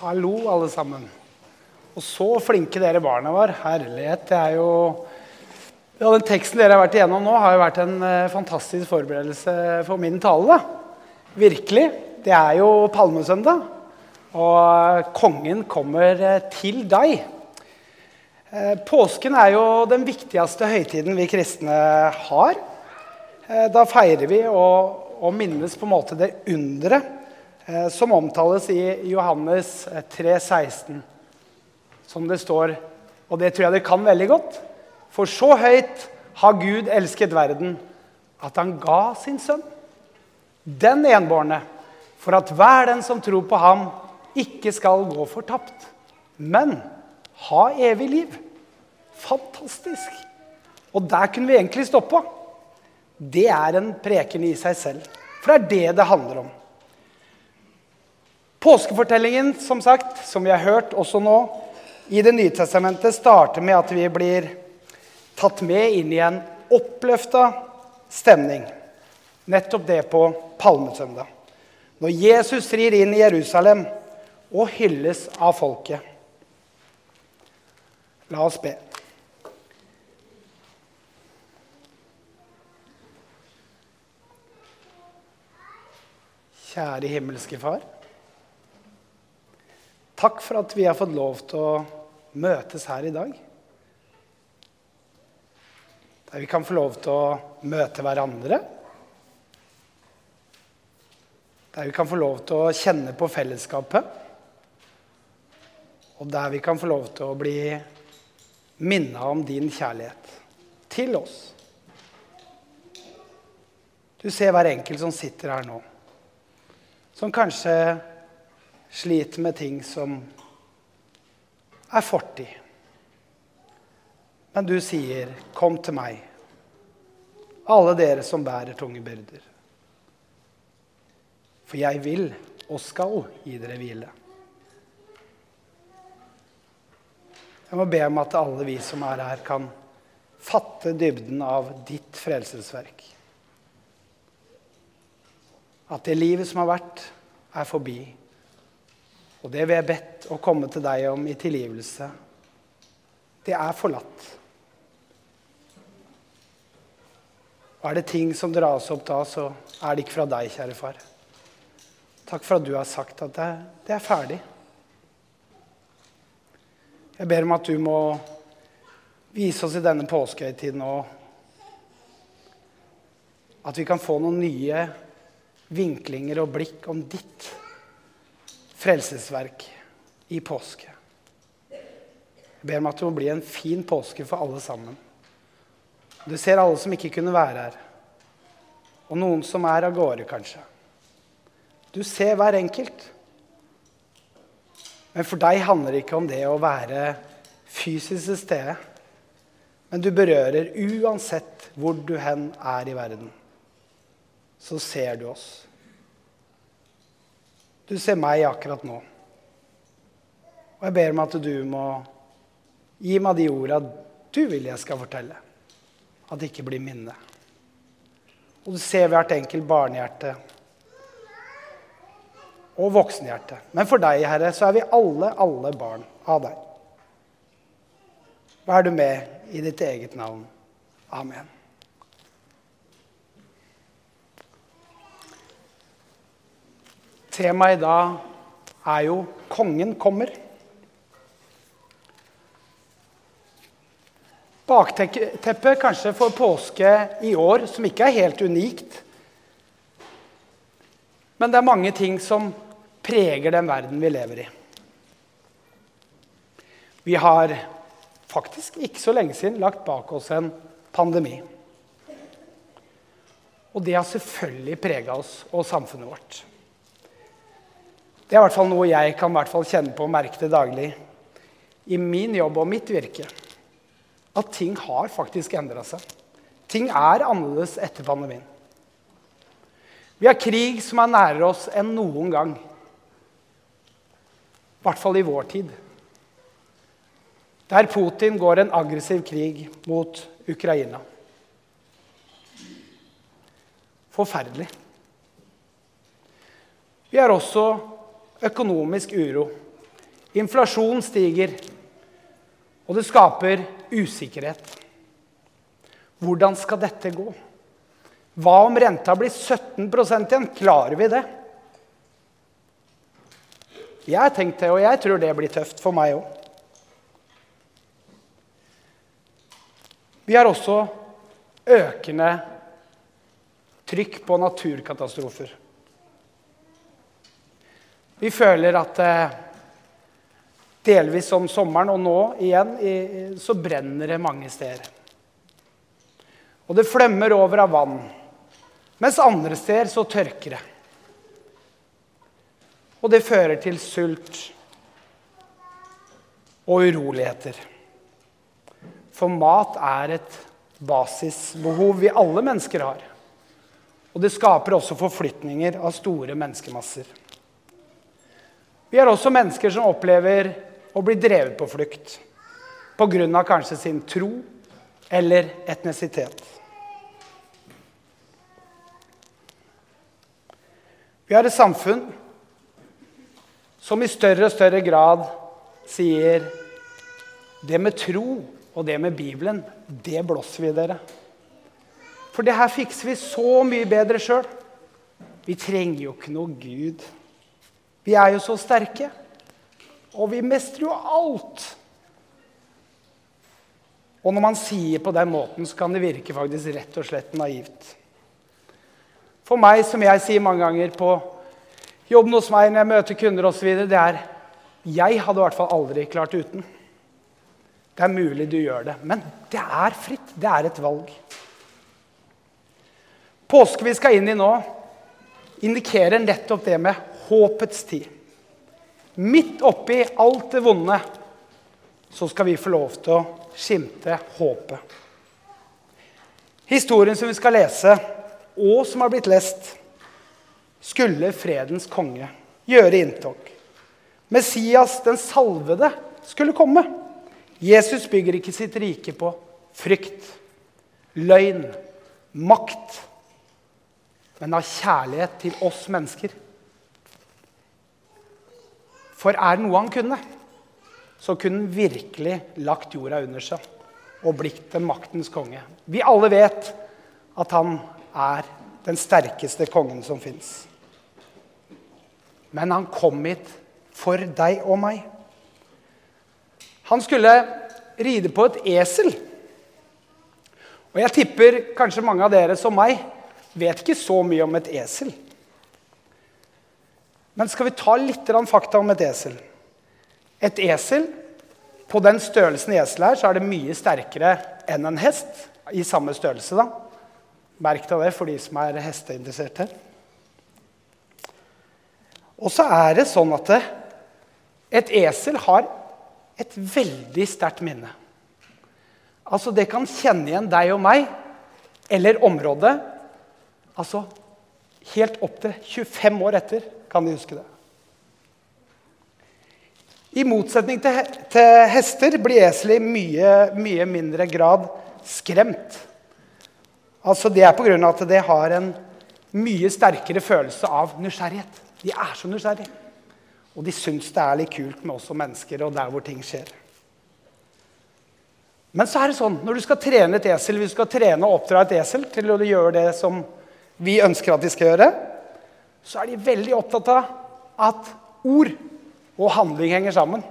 Hallo, alle sammen. Og så flinke dere barna var. Herlighet. Det er jo ja, Den teksten dere har vært igjennom nå, har jo vært en eh, fantastisk forberedelse for min tale. da. Virkelig. Det er jo palmesøndag, og eh, kongen kommer eh, til deg. Påsken er jo den viktigste høytiden vi kristne har. Da feirer vi og, og minnes på en måte det underet som omtales i Johannes eh, 3,16. Som det står, og det tror jeg dere kan veldig godt. For så høyt har Gud elsket verden, at han ga sin sønn. Den enbårne, for at hver den som tror på ham, ikke skal gå fortapt, men ha evig liv. Fantastisk. Og der kunne vi egentlig stoppa. Det er en preken i seg selv. For det er det det handler om. Påskefortellingen, som sagt, som vi har hørt også nå, i Det nye testamentet starter med at vi blir tatt med inn i en oppløfta stemning. Nettopp det på palmesøndag. Når Jesus rir inn i Jerusalem og hylles av folket. La oss be. Kjære himmelske Far. Takk for at vi har fått lov til å møtes her i dag. Der vi kan få lov til å møte hverandre. Der vi kan få lov til å kjenne på fellesskapet. Og der vi kan få lov til å bli minna om din kjærlighet til oss. Du ser hver enkelt som sitter her nå, som kanskje sliter med ting som er fortid. Men du sier, 'Kom til meg, alle dere som bærer tunge byrder.' For jeg vil og skal gi dere hvile. Jeg må be om at alle vi som er her, kan fatte dybden av ditt frelsesverk. At det livet som har vært, er forbi. Og det vi er bedt å komme til deg om i tilgivelse, det er forlatt. Og er det ting som dras opp da, så er det ikke fra deg, kjære far. Takk for at du har sagt at det, er ferdig. Jeg ber om at du må vise oss i denne påskehøytiden òg at vi kan få noen nye vinklinger og blikk om ditt frelsesverk i påske. Jeg ber om at det må bli en fin påske for alle sammen. Du ser alle som ikke kunne være her, og noen som er av gårde, kanskje. Du ser hver enkelt. Men for deg handler det ikke om det å være fysisk til stede. Men du berører uansett hvor du hen er i verden. Så ser du oss. Du ser meg akkurat nå. Og jeg ber om at du må gi meg de orda du vil jeg skal fortelle. At det ikke blir minne. Og du ser hvert enkelt barnehjerte og voksenhjerte. Men for deg, Herre, så er vi alle, alle barn av deg. Vær du med i ditt eget navn. Amen. Temaet i dag er jo 'Kongen kommer'. Bakteppet kanskje for påske i år, som ikke er helt unikt. Men det er mange ting som preger den verden vi lever i. Vi har faktisk ikke så lenge siden lagt bak oss en pandemi. Og det har selvfølgelig prega oss og samfunnet vårt. Det er i hvert fall noe jeg kan kjenne på og merke det daglig i min jobb og mitt virke. At ting har faktisk endra seg. Ting er annerledes etter pandemien. Vi har krig som er nærere oss enn noen gang. I hvert fall i vår tid. Der Putin går en aggressiv krig mot Ukraina. Forferdelig. Vi har også økonomisk uro Inflasjonen stiger, og det skaper usikkerhet. Hvordan skal dette gå? Hva om renta blir 17% igjen? Klarer vi det? Jeg har tenkt det, og jeg tror det blir tøft for meg òg. Vi har også økende trykk på naturkatastrofer. Vi føler at eh, delvis om sommeren og nå igjen så brenner det mange steder. Og det flømmer over av vann. Mens andre steder så tørker det. Og det fører til sult og uroligheter. For mat er et basisbehov vi alle mennesker har. Og det skaper også forflytninger av store menneskemasser. Vi har også mennesker som opplever å bli drevet på flukt pga. kanskje sin tro eller etnisitet. Vi har et samfunn som i større og større grad sier det med tro og det med Bibelen, det blåser vi dere. For det her fikser vi så mye bedre sjøl. Vi trenger jo ikke noe Gud. Vi er jo så sterke. Og vi mestrer jo alt. Og når man sier på den måten, så kan det virke faktisk rett og slett naivt. For meg, som jeg sier mange ganger på jobben hos meg når jeg møter kunder osv., det er Jeg hadde i hvert fall aldri klart uten. Det er mulig du gjør det, men det er fritt. Det er et valg. Påske vi skal inn i nå, indikerer nettopp det med håpets tid. Midt oppi alt det vonde så skal vi få lov til å skimte håpet. Historien som vi skal lese, og som har blitt lest, skulle fredens konge gjøre inntog. Messias, den salvede, skulle komme. Jesus bygger ikke sitt rike på frykt, løgn, makt, men av kjærlighet til oss mennesker. For er det noe han kunne, så kunne han virkelig lagt jorda under seg og blitt den maktens konge. Vi alle vet at han er den sterkeste kongen som fins. Men han kom hit for deg og meg. Han skulle ride på et esel. Og jeg tipper kanskje mange av dere som meg vet ikke så mye om et esel. Men skal vi ta litt fakta om et esel? Et esel, på den størrelsen esel er, så er det mye sterkere enn en hest. I samme størrelse, da. Merk deg det for de som er hesteinteresserte. Og så er det sånn at et esel har et veldig sterkt minne. Altså, det kan kjenne igjen deg og meg eller området. Altså helt opp til 25 år etter kan de huske det. I motsetning til, hester blir esel i mye, mye mindre grad skremt. Altså Det er pga. at det har en mye sterkere følelse av nysgjerrighet. De er så nysgjerrige. Og de syns det er litt kult med oss som mennesker og der hvor ting skjer. Men så er det sånn, når du skal trene et esel, hvis du skal trene og oppdra et esel til å gjøre det som vi ønsker at de skal gjøre, så er de veldig opptatt av at ord og handling henger sammen.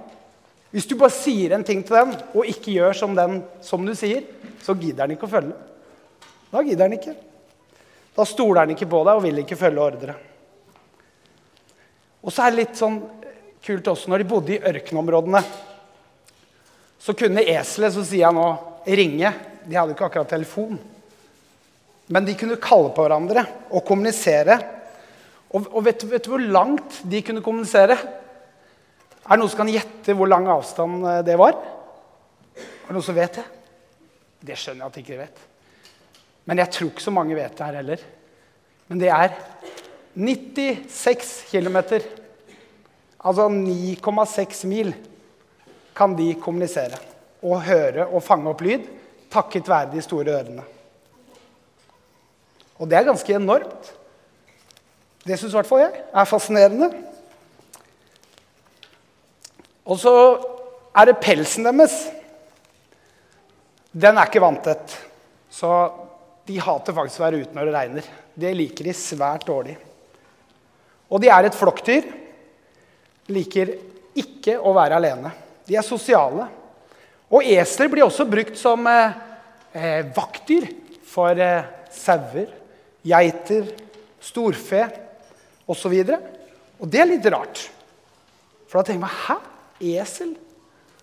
Hvis du bare sier en ting til den og ikke gjør som, den, som du sier, så gidder den ikke å følge. Da gidder han ikke. Da stoler han ikke på deg og vil ikke følge ordre. Og så er det litt sånn kult også når de bodde i ørkenområdene. Så kunne eselet, så sier jeg nå, ringe. De hadde ikke akkurat telefon. Men de kunne kalle på hverandre og kommunisere. Og, og vet, vet, du hvor langt de kunne kommunisere? Er det noen som kan gjette hvor lang avstand eh, det var? Er det noen som vet det? Det skjønner jeg at de ikke vet. Men jeg tror ikke så mange vet det her heller. Men det er 96 km. Altså 9,6 mil kan de kommunisere og høre og fange opp lyd takket være de store ørene. Og det er ganske enormt. Det syns i hvert fall jeg er fascinerende. Og så er det pelsen deres. Den er ikke vanntett. Så de hater faktisk å være ute når det regner. Det liker de svært dårlig. Og de er et flokkdyr. Liker ikke å være alene. De er sosiale. Og esler blir også brukt som eh, eh vaktdyr for eh, sauer, geiter, storfe osv. Og, så og det er litt rart. For da tenker man Hæ? Esel?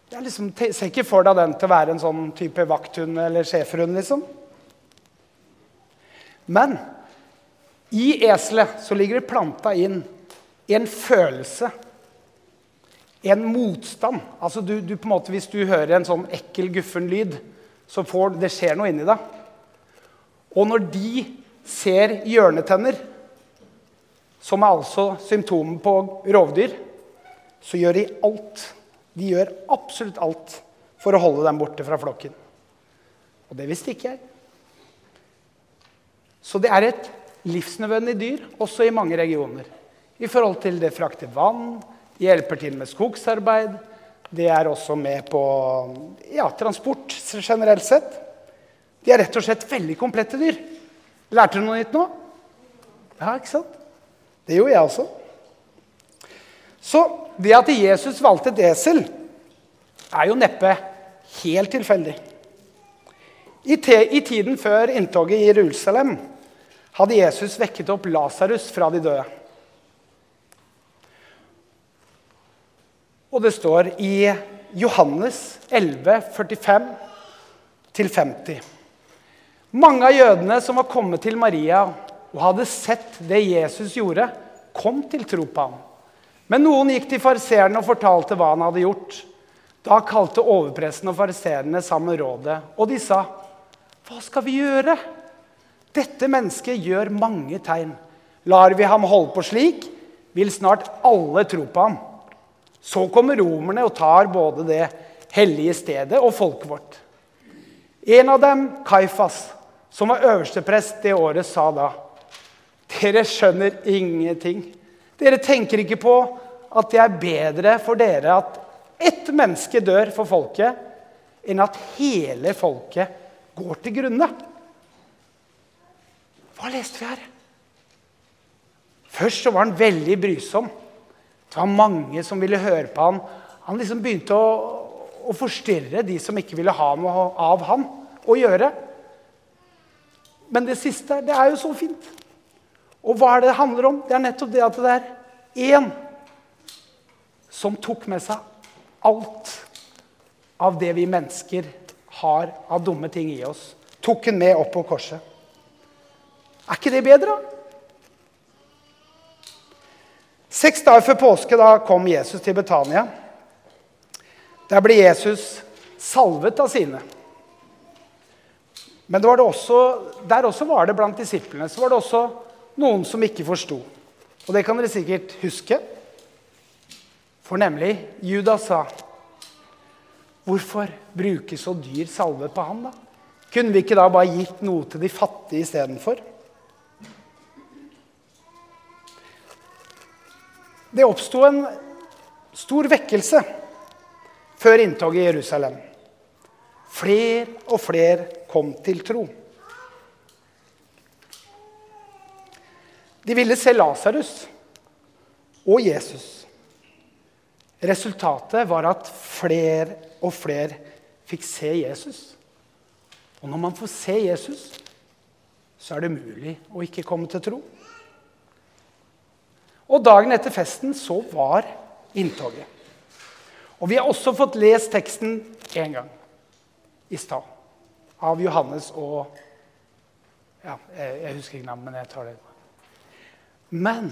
Jeg liksom, ser ikke for deg den til å være en sånn type vakthund eller schæferhund, liksom. Men i eselet så ligger det planta inn en følelse. En motstand. Altså du, du, på en måte, Hvis du hører en sånn ekkel, guffen lyd, så får det skjer noe inni deg. Og når de ser hjørnetenner, som er altså symptomet på rovdyr, så gjør de alt de gjør absolutt alt for å holde dem borte fra flokken. Og det visste ikke jeg. Så det er et livsnødvendig dyr også i mange regioner. I forhold til det frakter vann, hjelper til med skogsarbeid. Det er også med på ja, transport generelt sett. De er rett og slett veldig komplette dyr. Lærte du noe nytt nå? Ja, ikke sant? Det gjorde jeg også. Så det at Jesus valgte et esel, er jo neppe helt tilfeldig. I, I, tiden før inntoget i Jerusalem hadde Jesus vekket opp Lasarus fra de døde. Og det står i Johannes 11, 45-50. Mange av jødene som var kommet til Maria og hadde sett det Jesus gjorde, kom til tro på ham. Men noen gikk til fariseerne og fortalte hva han hadde gjort. Da kalte overpresten og fariseerne sammen rådet, og de sa, 'Hva skal vi gjøre?' Dette mennesket gjør mange tegn. Lar vi ham holde på slik, vil snart alle tro på ham. Så kommer romerne og tar både det hellige stedet og folket vårt. En av dem, Kaifas, som var øversteprest det året, sa da.: Dere skjønner ingenting. Dere tenker ikke på at det er bedre for dere at ett menneske dør for folket, enn at hele folket går til grunne. Hva leste vi her? Først så var han veldig brysom. Det var mange som ville høre på han. Han liksom begynte å, å forstyrre de som ikke ville ha noe av han å gjøre. Men det siste det er jo så fint. Og hva er det det handler om? Det er nettopp det at det er én som tok med seg alt av det vi mennesker har av dumme ting i oss. Tok den med opp på korset. Er ikke det bedre? Seks dager før påske da kom Jesus til Betania. Der ble Jesus salvet av sine. Men det det også, der også var det blant disiplene så var det også noen som ikke forsto. Og det kan dere sikkert huske. For nemlig Judas sa Hvorfor bruke så dyr salve på han, da? Kunne vi ikke da bare gitt noe til de fattige istedenfor? Det oppsto en stor vekkelse før inntoget i Jerusalem. Fler og flere kom til tro. De ville se Lasarus og Jesus. Resultatet var at flere og flere fikk se Jesus. Og når man får se Jesus, så er det mulig å ikke komme til tro. Og dagen etter festen så var inntoget. Og vi har også fått lest teksten én gang i stad. Av Johannes og ja, jeg, husker ikke navnet, men jeg tar det. Men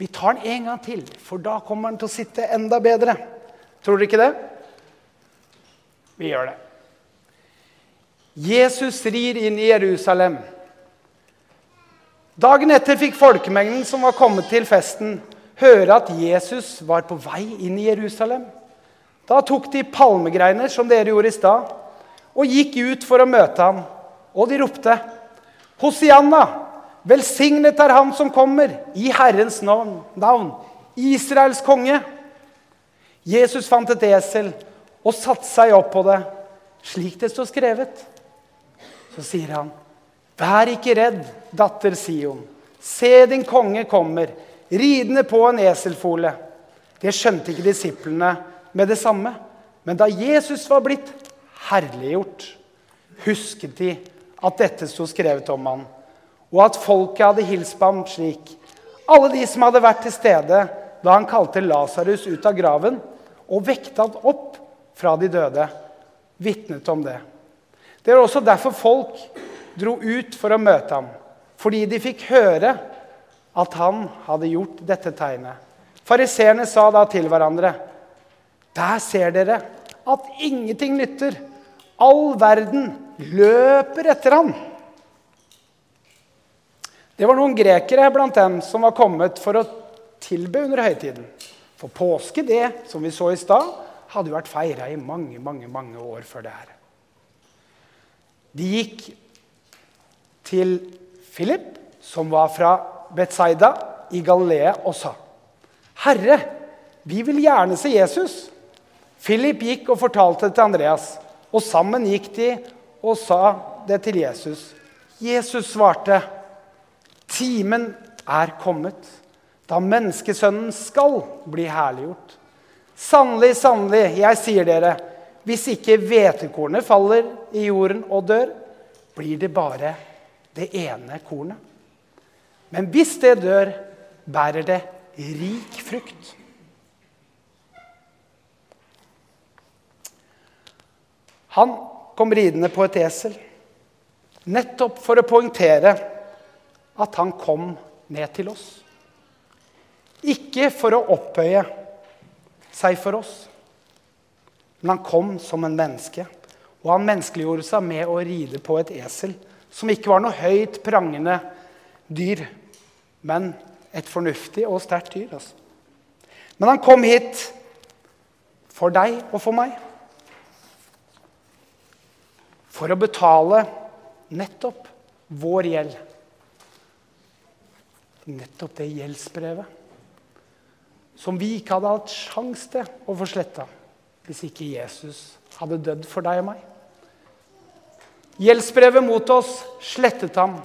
vi tar den en gang til, for da kommer den til å sitte enda bedre. Tror dere ikke det? Vi gjør det. Jesus rir inn i Jerusalem. Dagen etter fikk folkemengden som var kommet til festen, høre at Jesus var på vei inn i Jerusalem. Da tok de palmegreiner, som dere gjorde i stad, og gikk ut for å møte ham. Og de ropte, Hosianna! Velsignet er Han som kommer, i Herrens navn, Israels konge. Jesus fant et esel og satte seg opp på det, slik det står skrevet. Så sier han, 'Vær ikke redd, datter Sion. Se, din konge kommer, ridende på en eselfole.' Det skjønte ikke disiplene med det samme. Men da Jesus var blitt herliggjort, husket de at dette sto skrevet om han, og at folket hadde hilst på ham slik. Alle de som hadde vært til stede da han kalte Lasarus ut av graven og vekta han opp fra de døde, vitnet om det. Det var også derfor folk dro ut for å møte ham, fordi de fikk høre at han hadde gjort dette tegnet. Fariseerne sa da til hverandre.: Der ser dere at ingenting nytter. All verden løper etter ham. Det var noen grekere blant dem som var kommet for å tilbe under høytiden. For påske, det som vi så i stad, hadde jo vært feira i mange, mange, mange år før det her. De gikk til Philip, som var fra Betzaida i Galilea, og sa, 'Herre, vi vil gjerne se Jesus.' Philip gikk og fortalte det til Andreas, og sammen gikk de og sa det til Jesus. Jesus svarte, 'Timen er kommet.' da menneskesønnen skal bli herliggjort. Sannelig, sannelig, jeg sier dere, hvis ikke hvetekornet faller i jorden og dør, blir det bare det ene kornet. Men hvis det dør, bærer det rik frukt. Han kom ridende på et esel, nettopp for å poengtere at han kom ned til oss. Ikke for å opphøye seg for oss, men han kom som en menneske. Og han menneskeliggjorde seg med å ride på et esel, som ikke var noe høyt prangende dyr, men et fornuftig og sterkt dyr. Altså. Men han kom hit for deg og for meg. For å betale nettopp vår gjeld. Nettopp det gjeldsbrevet som vi ikke hadde hatt sjans til å få sletta hvis ikke Jesus hadde dødd for deg og meg. Gjeldsbrevet mot oss slettet ham.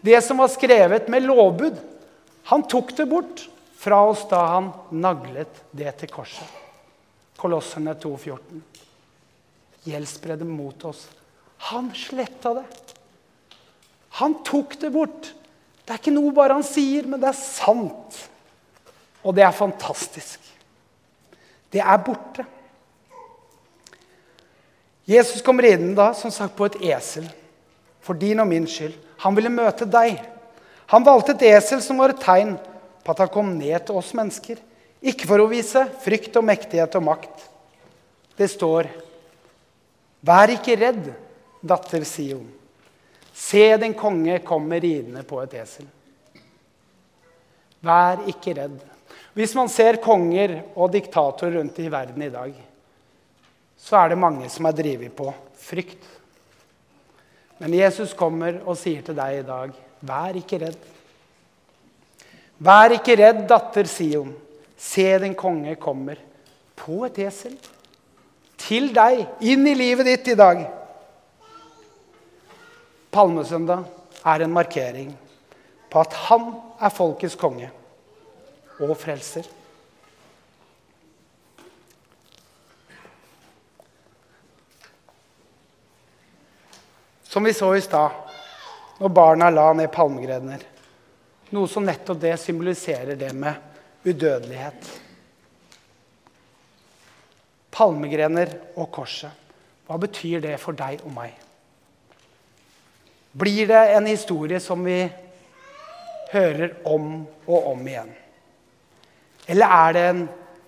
Det som var skrevet med lovbud, han tok det bort fra oss da han naglet det til korset. Kolossene 2,14. Gjeldsbrevet mot oss. Han sletta det. Han tok det bort. Det er ikke noe bare han sier, men det er sant. Og det er fantastisk. Det er borte. Jesus kom ridende da, som sagt, på et esel for din og min skyld. Han ville møte deg. Han valgte et esel som var et tegn på at han kom ned til oss mennesker. Ikke for å vise frykt og mektighet og makt. Det står Vær ikke redd, datter Sion. Se, din konge kommer ridende på et esel. Vær ikke redd. Hvis man ser konger og diktatorer rundt i verden i dag, så er det mange som er drevet på frykt. Men Jesus kommer og sier til deg i dag, vær ikke redd. Vær ikke redd, datter Sion. Se, din konge kommer på et esel. Til deg, inn i livet ditt i dag. Palmesøndag er en markering på at han er folkets konge og frelser. Som vi så i stad, når barna la ned palmegrener. Noe som nettopp det symboliserer det med udødelighet. Palmegrener og korset. Hva betyr det for deg og meg? Blir det en historie som vi hører om og om igjen? Eller er det en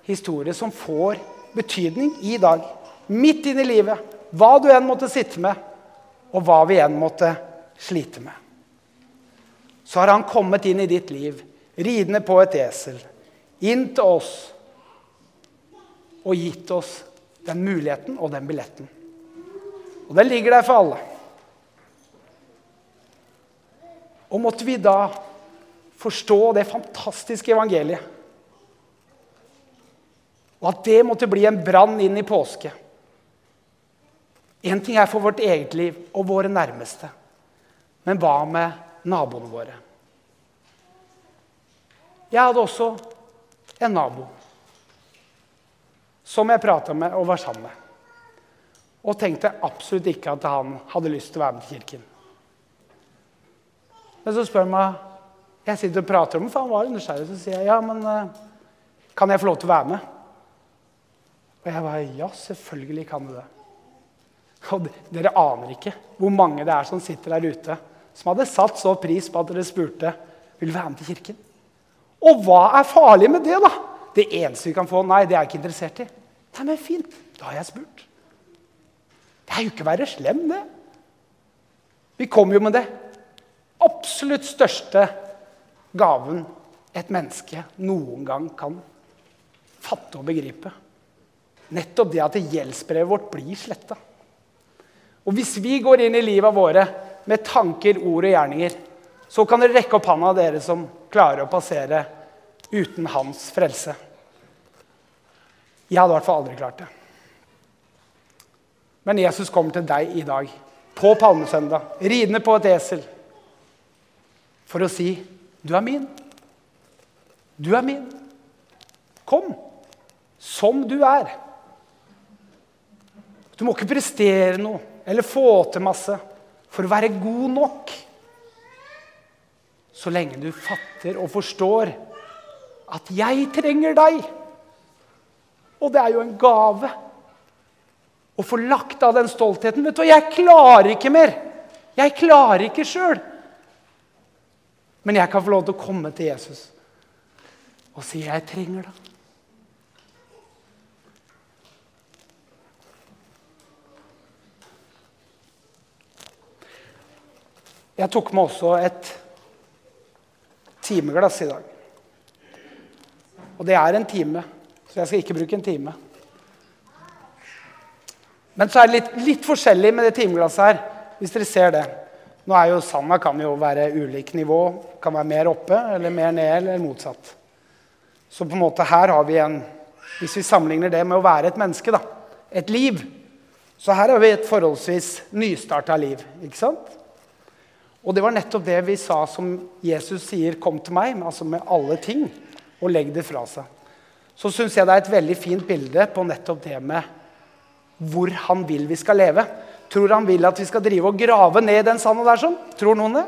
historie som får betydning i dag? Midt inn i livet. Hva du enn måtte sitte med, og hva vi enn måtte slite med. Så har han kommet inn i ditt liv, ridende på et esel, inn til oss og gitt oss den muligheten og den billetten. Og den ligger der for alle. Og måtte vi da forstå det fantastiske evangeliet Og at det måtte bli en brann inn i påske. Én ting er for vårt eget liv og våre nærmeste. Men hva med naboene våre? Jeg hadde også en nabo som jeg prata med og var sammen med. Og tenkte absolutt ikke at han hadde lyst til å være med til kirken. Men så spør han meg Jeg sitter og prater om det, for han var nysgjerrig. Så sier jeg ja, men eh, kan jeg få lov til å være med? Og jeg bare ja, selvfølgelig kan du det. Og dere aner ikke hvor mange det er som sitter der ute som hadde satt så pris på at dere spurte vil du være med til kirken. Og hva er farlig med det, da? Det eneste vi kan få, nei, det er jeg ikke interessert i. Nei, men fint. Da har jeg spurt. Det er jo ikke å være slem, det. Vi kommer jo med det absolutt største gaven et menneske noen gang kan fatte og begripe. Nettopp det at gjeldsbrevet vårt blir sletta. Og hvis vi går inn i livet våre med tanker, ord og gjerninger, så kan dere rekke opp handa, dere som klarer å passere uten hans frelse. Jeg hadde i hvert fall aldri klart det. Men Jesus kommer til deg i dag, på palmesøndag, ridende på et esel, for å si, 'Du er min. Du er min. Kom som du er.' Du må ikke prestere noe eller få til masse for å være god nok. Så lenge du fatter og forstår at 'jeg trenger deg'. Og det er jo en gave å få lagt av den stoltheten. Vet du, Jeg klarer ikke mer. Jeg klarer ikke sjøl. Men jeg kan få lov til å komme til Jesus og si 'jeg trenger det'. Jeg tok med også et timeglass i dag. Og det er en time, så jeg skal ikke bruke en time. Men så er det litt, litt forskjellig med det timeglasset her, hvis dere ser det. Nå er jo Sanda kan jo være ulik nivå. Kan være mer oppe eller mer ned eller motsatt. Så på en måte her har vi en Hvis vi sammenligner det med å være et menneske, da, et liv Så her har vi et forholdsvis nystarta liv. ikke sant? Og det var nettopp det vi sa som Jesus sier 'kom til meg', altså med alle ting, og legg det fra seg. Så syns jeg det er et veldig fint bilde på nettopp det med hvor han vil vi skal leve. Tror han vil at vi skal drive og grave ned den sanda der sånn? Tror noen det?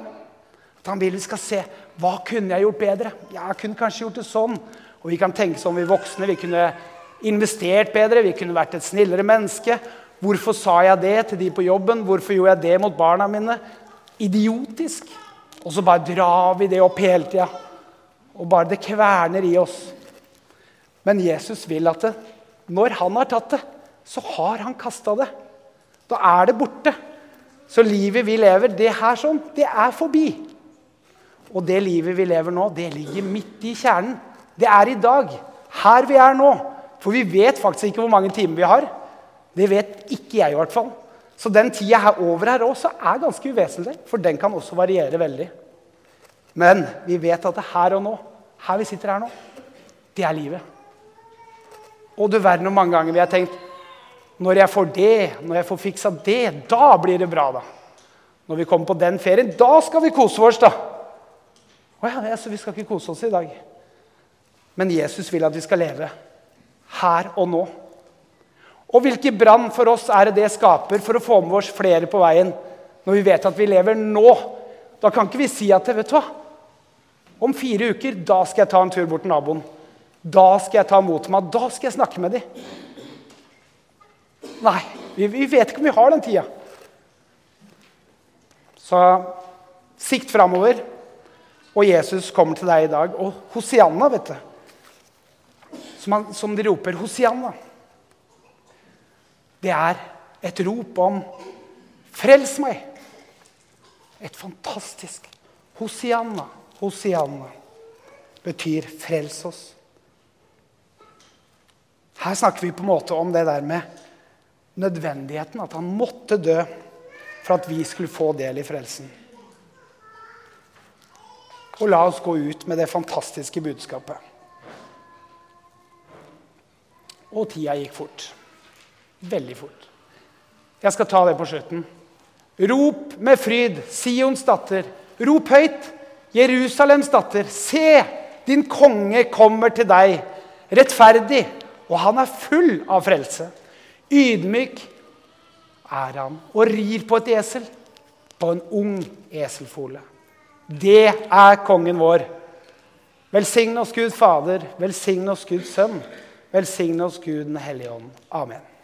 At han vil vi skal se hva kunne jeg gjort bedre? Jeg kunne kanskje gjort det sånn. Og vi kan tenke som vi voksne. Vi kunne investert bedre, vi kunne vært et snillere menneske. Hvorfor sa jeg det til de på jobben? Hvorfor gjorde jeg det mot barna mine? idiotisk. Og så bare drar vi det opp hele tida. Og bare det kverner i oss. Men Jesus vil at det, når han har tatt det, så har han kasta det. Da er det borte. Så livet vi lever, det her sånn, det er forbi. Og det livet vi lever nå, det ligger midt i kjernen. Det er i dag. Her vi er nå. For vi vet faktisk ikke hvor mange timer vi har. Det vet ikke jeg i hvert fall. Så den tida her over her også er ganske uvesentlig, for den kan også variere veldig. Men vi vet at det her og nå, her vi sitter her nå, det er livet. Og du verden hvor mange ganger vi har tenkt når jeg får det, når jeg får fiksa det, da blir det bra, da. Når vi kommer på den ferien, da skal vi kose oss, da. Å ja, så vi skal ikke kose oss i dag. Men Jesus vil at vi skal leve her og nå. Og hvilken brann for oss er det det skaper for å få med oss flere på veien når vi vet at vi lever nå? Da kan ikke vi si at vet du hva, om fire uker da skal jeg ta en tur bort til naboen. Da skal jeg ta mot meg, da skal jeg snakke med dem. Nei, vi, vi vet ikke om vi har den tida. Så sikt framover. Og Jesus kommer til deg i dag. Og Hosianna, vet du. Som, han, som de roper. Hosianna det er et rop om 'Frels meg'. Et fantastisk Hosianna, Hosianna betyr 'frels oss'. Her snakker vi på en måte om det der med nødvendigheten. At han måtte dø for at vi skulle få del i frelsen. Og la oss gå ut med det fantastiske budskapet. Og tida gikk fort. Veldig fort. Jeg skal ta det på slutten. Rop med fryd, Sions datter. Rop høyt, Jerusalems datter. Se, din konge kommer til deg, rettferdig, og han er full av frelse. Ydmyk er han og rir på et esel, på en ung eselfole. Det er kongen vår. Velsign oss Gud Fader, velsign oss Gud Sønn, velsign oss Gud Den hellige ånd. Amen.